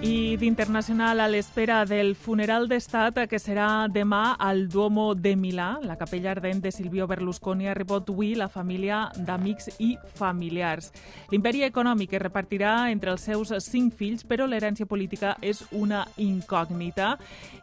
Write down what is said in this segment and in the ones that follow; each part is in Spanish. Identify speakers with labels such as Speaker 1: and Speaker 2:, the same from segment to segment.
Speaker 1: I d'internacional a l'espera del funeral d'estat que serà demà al Duomo de Milà. La capella ardent de Silvio Berlusconi ha rebut avui la família d'amics i familiars. L'imperi econòmic es repartirà entre els seus cinc fills, però l'herència política és una incògnita.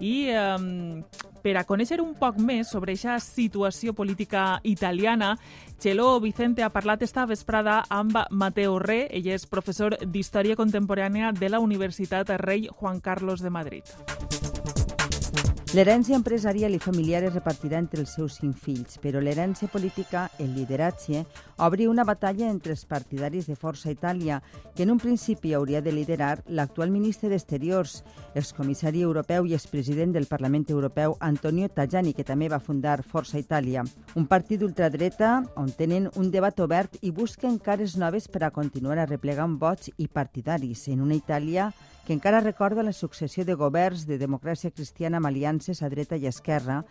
Speaker 1: I eh, per a conèixer un poc més sobre aquesta situació política italiana, Txeló Vicente ha parlat esta vesprada amb Mateo Re, ell és professor d'Història Contemporània de la Universitat Rei Juan Carlos de Madrid.
Speaker 2: L'herència empresarial i familiar es repartirà entre els seus cinc fills, però l'herència política, el lideratge, obri una batalla entre els partidaris de Força Itàlia, que en un principi hauria de liderar l'actual ministre d'Exteriors, excomissari europeu i expresident del Parlament Europeu Antonio Tajani, que també va fundar Força Itàlia. Un partit d'ultradreta on tenen un debat obert i busquen cares noves per a continuar arreplegant vots i partidaris en una Itàlia que encara recorda la successió de governs de democràcia cristiana amb aliances a dreta i esquerra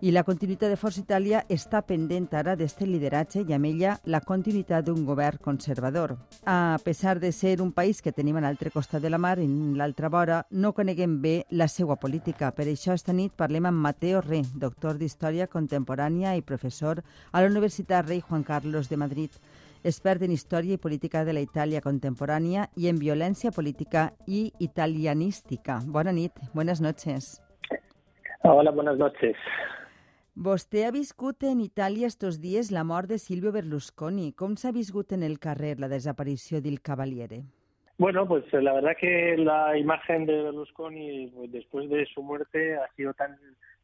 Speaker 2: i la continuïtat de Força Itàlia està pendent ara d'este lideratge i amb ella la continuïtat d'un govern conservador. A pesar de ser un país que tenim a l'altre costat de la mar, en l'altra vora, no coneguem bé la seva política. Per això esta nit parlem amb Mateo Re, doctor d'Història Contemporània i professor a la Universitat Rei Juan Carlos de Madrid expert en història i política de la Itàlia contemporània i en violència política i italianística. Bona nit, buenas noches.
Speaker 3: Hola, buenas noches.
Speaker 2: Vostè ha viscut en Itàlia estos dies la mort de Silvio Berlusconi. Com s'ha viscut en el carrer la desaparició del Cavaliere?
Speaker 3: Bueno, pues la verdad que la imagen de Berlusconi pues, después de su muerte ha sido tan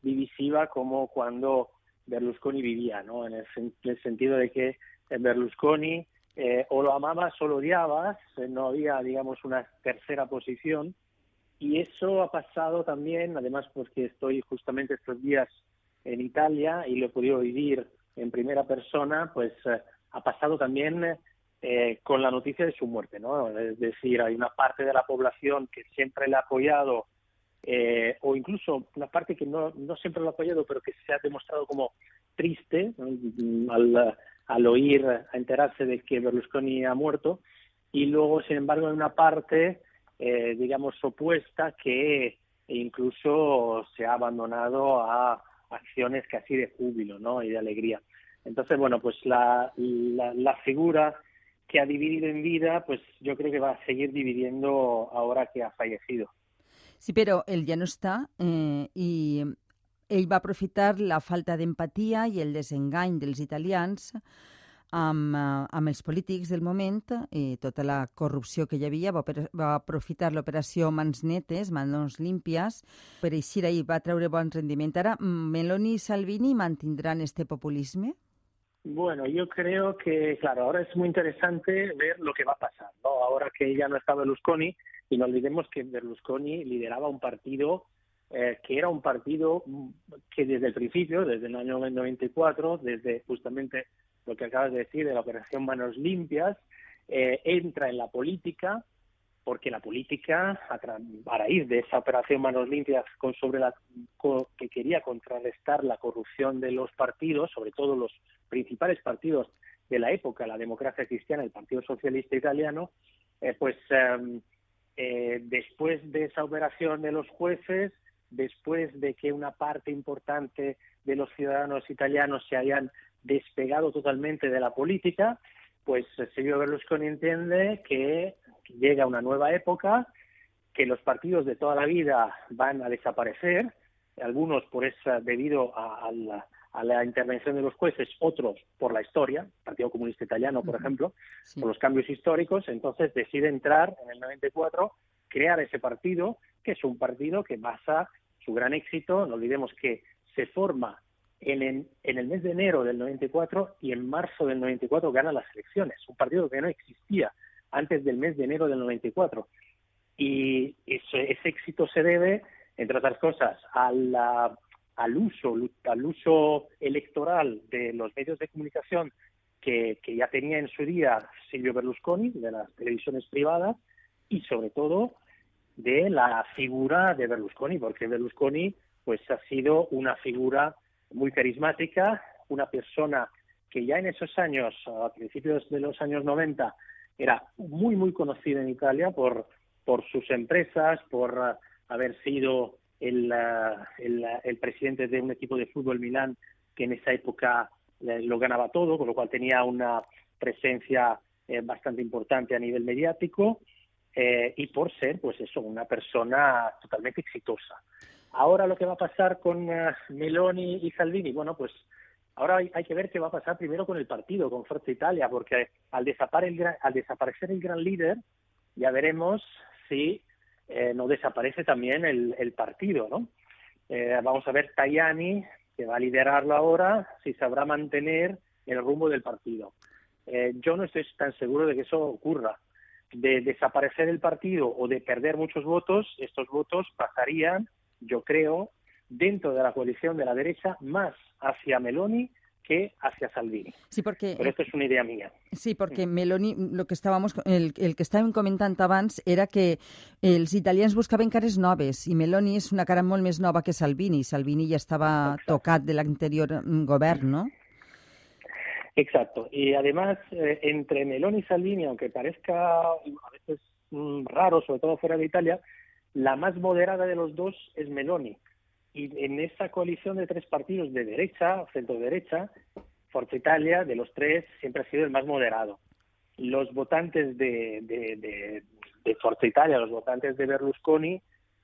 Speaker 3: divisiva como cuando Berlusconi vivía, ¿no? En el, en el sentido de que Berlusconi eh, o lo amabas o lo odiabas, eh, no había, digamos, una tercera posición. Y eso ha pasado también, además, porque estoy justamente estos días en Italia y lo he podido vivir en primera persona, pues eh, ha pasado también eh, con la noticia de su muerte, ¿no? Es decir, hay una parte de la población que siempre le ha apoyado, eh, o incluso una parte que no, no siempre lo ha apoyado, pero que se ha demostrado como triste ¿no? al, al oír, a enterarse de que Berlusconi ha muerto, y luego, sin embargo, hay una parte, eh, digamos, opuesta que incluso se ha abandonado a acciones casi de júbilo ¿no? y de alegría. Entonces, bueno, pues la, la, figura que ha dividido en vida, pues yo creo que va a seguir dividiendo ahora que ha fallecido.
Speaker 2: Sí, però ell ja no està eh, i ell va aprofitar la falta d'empatia i el desengany dels italians amb, eh, amb els polítics del moment i tota la corrupció que hi havia, va, va aprofitar l'operació Mans Netes, Manos Límpies, per així ahir va treure bon rendiment. Ara, Meloni i Salvini mantindran este populisme?
Speaker 3: Bueno, yo creo que, claro, ahora es muy interesante ver lo que va a pasar, ¿no? Ahora que ya no está Berlusconi, y no olvidemos que Berlusconi lideraba un partido eh, que era un partido que desde el principio, desde el año 94, desde justamente lo que acabas de decir de la operación Manos Limpias, eh, entra en la política, porque la política, a, raíz de esa operación Manos Limpias con sobre la que quería contrarrestar la corrupción de los partidos, sobre todo los principales partidos de la época, la democracia cristiana, el Partido Socialista Italiano, eh, pues eh, eh, después de esa operación de los jueces, después de que una parte importante de los ciudadanos italianos se hayan despegado totalmente de la política, pues Silvio Berlusconi entiende que llega una nueva época, que los partidos de toda la vida van a desaparecer, algunos por esa, debido a, a, la, a la intervención de los jueces, otros por la historia, el Partido Comunista Italiano, por ejemplo, sí. por los cambios históricos, entonces decide entrar en el 94, crear ese partido, que es un partido que basa su gran éxito, no olvidemos que se forma en, el mes de enero del 94 y en marzo del 94 gana las elecciones, un partido que no existía antes del mes de enero del 94. Y ese, éxito se debe, entre otras cosas, al uso electoral de los medios de comunicación que, que ya tenía en su día Silvio Berlusconi, de las televisiones privadas, y sobre todo de la figura de Berlusconi, porque Berlusconi pues ha sido una figura muy carismática, una persona que ya en esos años, a principios de los años 90, era muy, muy conocida en Italia por, por sus empresas, por uh, haber sido el, el, uh, el, presidente de un equipo de fútbol Milán que en esa época eh, lo ganaba todo, con lo cual tenía una presencia eh, bastante importante a nivel mediático eh, y por ser, pues eso, una persona totalmente exitosa. Ahora lo que va a pasar con uh, Meloni y Salvini, bueno, pues ahora hay, que ver qué va a pasar primero con el partido, con Forza Italia, porque al, desapare el, al desaparecer el gran líder, ya veremos si eh, no desaparece también el, el partido, ¿no? Eh, vamos a ver Tajani, que va a liderarlo ahora, si sabrá mantener el rumbo del partido. Eh, yo no estoy tan seguro de que eso ocurra. De desaparecer el partido o de perder muchos votos, estos votos pasarían yo creo, dentro de la coalición de la derecha más hacia Meloni que hacia Salvini.
Speaker 2: Sí, porque...
Speaker 3: Pero esto es una idea mía.
Speaker 2: Sí, perquè Meloni, lo que estàvamos, el, el que estàvem comentant abans era que els italians buscaven cares noves i Meloni és una cara molt més nova que Salvini. Salvini ja estava Exacto. tocat de l'anterior govern, ¿no?
Speaker 3: Exacto. Y además, eh, entre Meloni y Salvini, aunque parezca a veces mm, raro, sobre todo fuera de Italia, La más moderada de los dos es Meloni. Y en esa coalición de tres partidos de derecha, centro-derecha, Forza Italia, de los tres, siempre ha sido el más moderado. Los votantes de, de, de, de Forza Italia, los votantes de Berlusconi,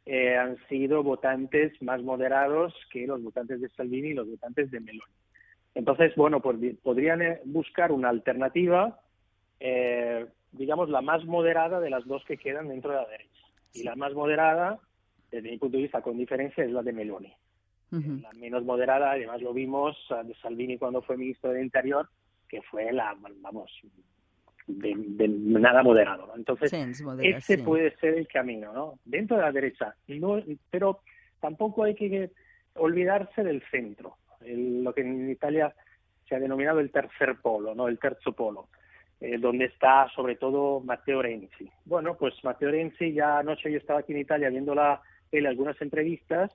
Speaker 3: eh, han sido votantes más moderados que los votantes de Salvini y los votantes de Meloni. Entonces, bueno, pues podrían eh, buscar una alternativa, eh, digamos, la más moderada de las dos que quedan dentro de la derecha. Y la más moderada, desde mi punto de vista, con diferencia, es la de Meloni. Uh -huh. La menos moderada, además lo vimos de Salvini cuando fue ministro del Interior, que fue la, vamos, de, de nada moderado. ¿no? Entonces, sí, modera, este sí. puede ser el camino, ¿no? Dentro de la derecha, no, pero tampoco hay que olvidarse del centro, el, lo que en Italia se ha denominado el tercer polo, ¿no? El terzo polo eh, donde está sobre todo Matteo Renzi. Bueno, pues Matteo Renzi ya anoche yo estaba aquí en Italia viendo la, en algunas entrevistas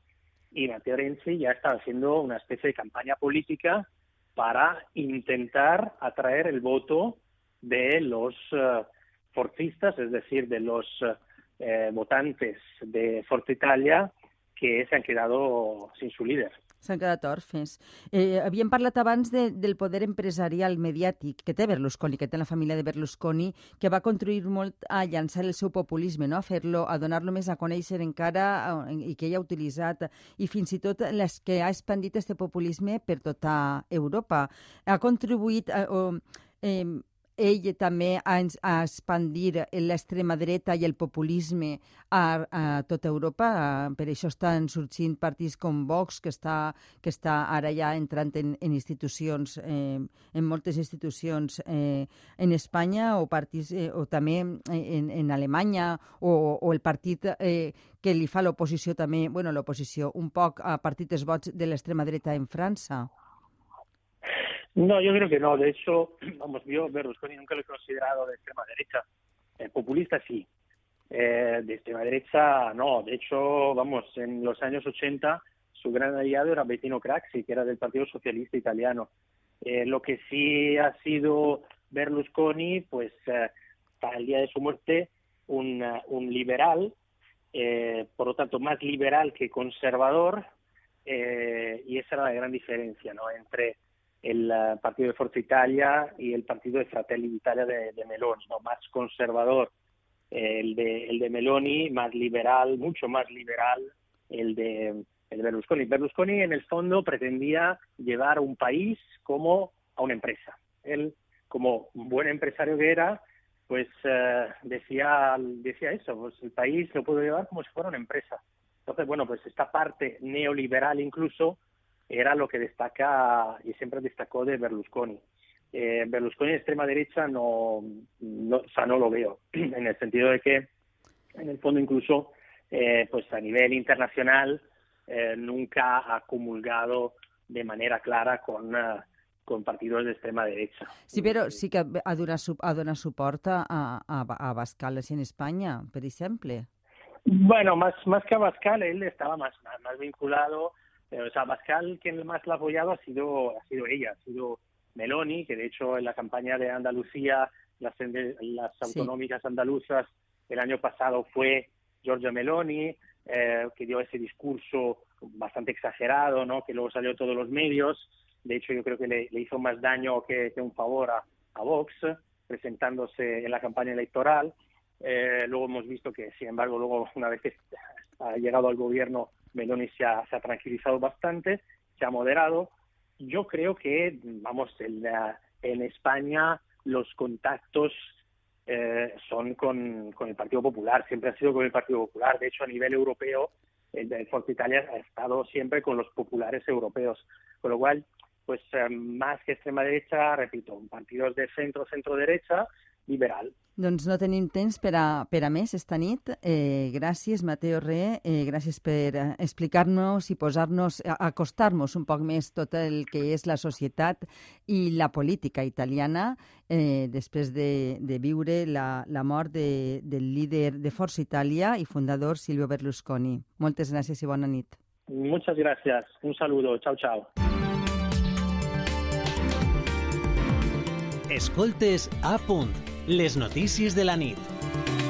Speaker 3: y Matteo Renzi ya está haciendo una especie de campaña política para intentar atraer el voto de los uh, forcistas, es decir, de los uh, votantes de Forza Italia que se han quedado sin su líder.
Speaker 2: S'han quedat orfes. Eh, havíem parlat abans de, del poder empresarial mediàtic que té Berlusconi, que té la família de Berlusconi, que va contribuir molt a llançar el seu populisme, no? a fer-lo, a donar-lo més a conèixer encara i que ell ha utilitzat, i fins i tot les que ha expandit este populisme per tota Europa. Ha contribuït... A, eh, ell també a, a expandir l'extrema dreta i el populisme a, a tota Europa. Per això estan sorgint partits com Vox, que està, que està ara ja entrant en, en institucions, eh, en moltes institucions eh, en Espanya o, partits, eh, o també en, en Alemanya o, o el partit eh, que li fa l'oposició també, bueno, l'oposició, un poc a partits vots de l'extrema dreta en França.
Speaker 3: No, yo creo que no. De hecho, vamos, yo Berlusconi nunca lo he considerado de extrema derecha. Eh, populista sí. Eh, de extrema derecha no. De hecho, vamos, en los años 80 su gran aliado era Bettino Craxi, que era del Partido Socialista Italiano. Eh, lo que sí ha sido Berlusconi, pues eh, hasta el día de su muerte, un, uh, un liberal, eh, por lo tanto más liberal que conservador, eh, y esa era la gran diferencia ¿no? entre el uh, partido de Forza Italia y el partido de Fratelli d'Italia de, Meloni, ¿no? más conservador eh, el, de, el de Meloni, más liberal, mucho más liberal el de, el de Berlusconi. Berlusconi en el fondo pretendía llevar un país como a una empresa. Él, como buen empresario que era, pues uh, decía, decía eso, pues el país lo puedo llevar como si fuera una empresa. Entonces, bueno, pues esta parte neoliberal incluso era lo que destaca y siempre destacó de Berlusconi. Eh, Berlusconi de extrema derecha no, no, o sea, no lo veo, en el sentido de que, en el fondo, incluso eh, pues a nivel internacional, eh, nunca ha comulgado de manera clara con, uh, con partidos de extrema derecha.
Speaker 2: Sí, però sí que ha donat, ha donat suport a, a, a Bascal en España, per exemple.
Speaker 3: Bueno, más, más que a Bascal, él estaba más, más vinculado o sea, Pascal quien más la ha apoyado ha sido, ha sido ella, ha sido Meloni, que que de hecho en la campaña de Andalucía, las, las autonómicas andaluzas, el año pasado fue Giorgia Meloni, eh, que dio ese discurso bastante exagerado, ¿no? que luego salió en todos los medios. De hecho, yo creo que le, hizo más daño que, un favor a, Vox, presentándose en la campaña electoral. Eh, luego hemos visto que, sin embargo, luego una vez que ha llegado al gobierno, Meloni se ha, tranquilizado bastante, se ha moderado. Yo creo que, vamos, en, en España los contactos eh, son con, el Partido Popular, siempre ha sido con el Partido Popular. De hecho, a nivel europeo, el Forza Italia ha estado siempre con los populares europeos. Con lo cual, pues eh, más que extrema derecha, repito, partidos de centro, centro-derecha, liberal.
Speaker 2: Doncs no tenim temps per a, per a més esta nit. Eh, gràcies, Mateo Re. Eh, gràcies per eh, explicar-nos i posar-nos, acostar-nos un poc més tot el que és la societat i la política italiana eh, després de, de viure la, la mort de, del líder de Força Itàlia i fundador Silvio Berlusconi. Moltes gràcies i bona nit.
Speaker 3: Muchas gracias. Un saludo. Chao, chao.
Speaker 4: Escoltes a punt les notícies de la nit.